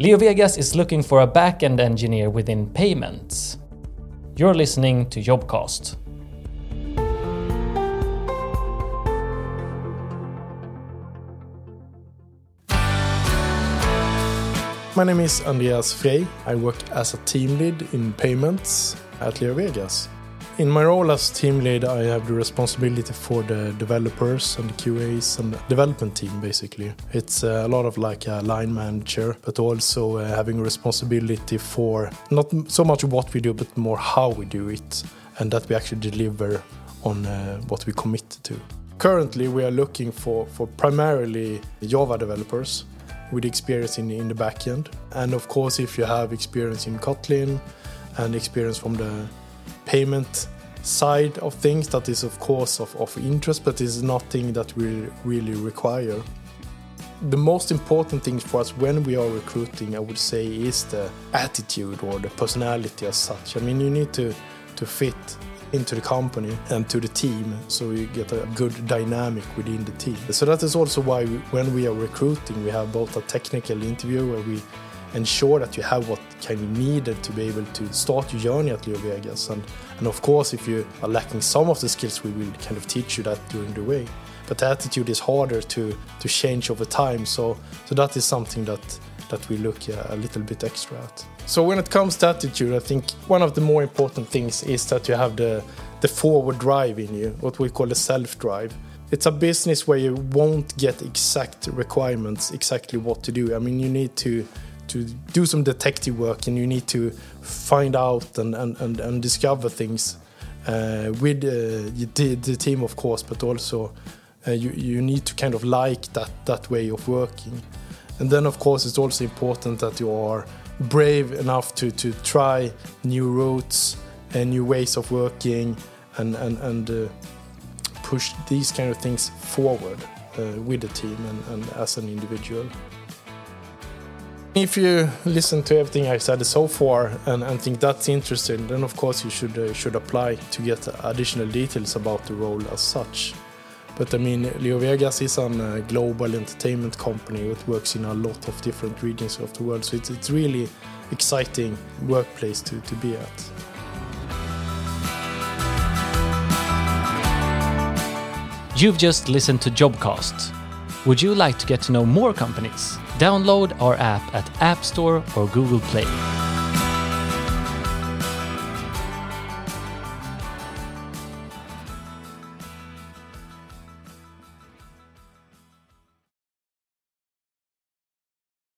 LeoVegas is looking for a back-end engineer within payments. You're listening to Jobcast. My name is Andreas Frey. I work as a team lead in payments at Leo LeoVegas. In my role as team lead, I have the responsibility for the developers and the QAs and the development team, basically. It's uh, a lot of like a line manager, but also uh, having responsibility for not so much what we do, but more how we do it, and that we actually deliver on uh, what we commit to. Currently, we are looking for, for primarily Java developers with experience in, in the backend. And of course, if you have experience in Kotlin and experience from the payment side of things, that is of course of, of interest, but is nothing that we really require. The most important thing for us when we are recruiting, I would say, is the attitude or the personality as such. I mean, you need to, to fit into the company and to the team so you get a good dynamic within the team. So that is also why we, when we are recruiting, we have both a technical interview where we ensure that you have what kind of needed to be able to start your journey at LeoVegas. And, and of course, if you are lacking some of the skills, we will kind of teach you that during the way. But the attitude is harder to, to change over time. So, so that is something that, that we look uh, a little bit extra at. So when it comes to attitude, I think one of the more important things is that you have the, the forward drive in you, what we call the self drive. It's a business where you won't get exact requirements, exactly what to do. I mean, you need to to do some detective work and you need to find out and, and, and, and discover things uh, with uh, the, the, team, of course, but also uh, you, you need to kind of like that, that way of working. And then, of course, it's also important that you are brave enough to, to try new routes and new ways of working and, and, and uh, push these kind of things forward uh, with the team and, and as an individual. If you listen to everything I said so far and, and think that's interesting, then of course you should uh, should apply to get additional details about the role as such. But I mean, Leo LeoVegas is a uh, global entertainment company that works in a lot of different regions of the world, so it's, it's really exciting workplace to, to be at. You've just listened to Jobcast. Would you like to get to know more companies? Download our app at App Store or Google Play.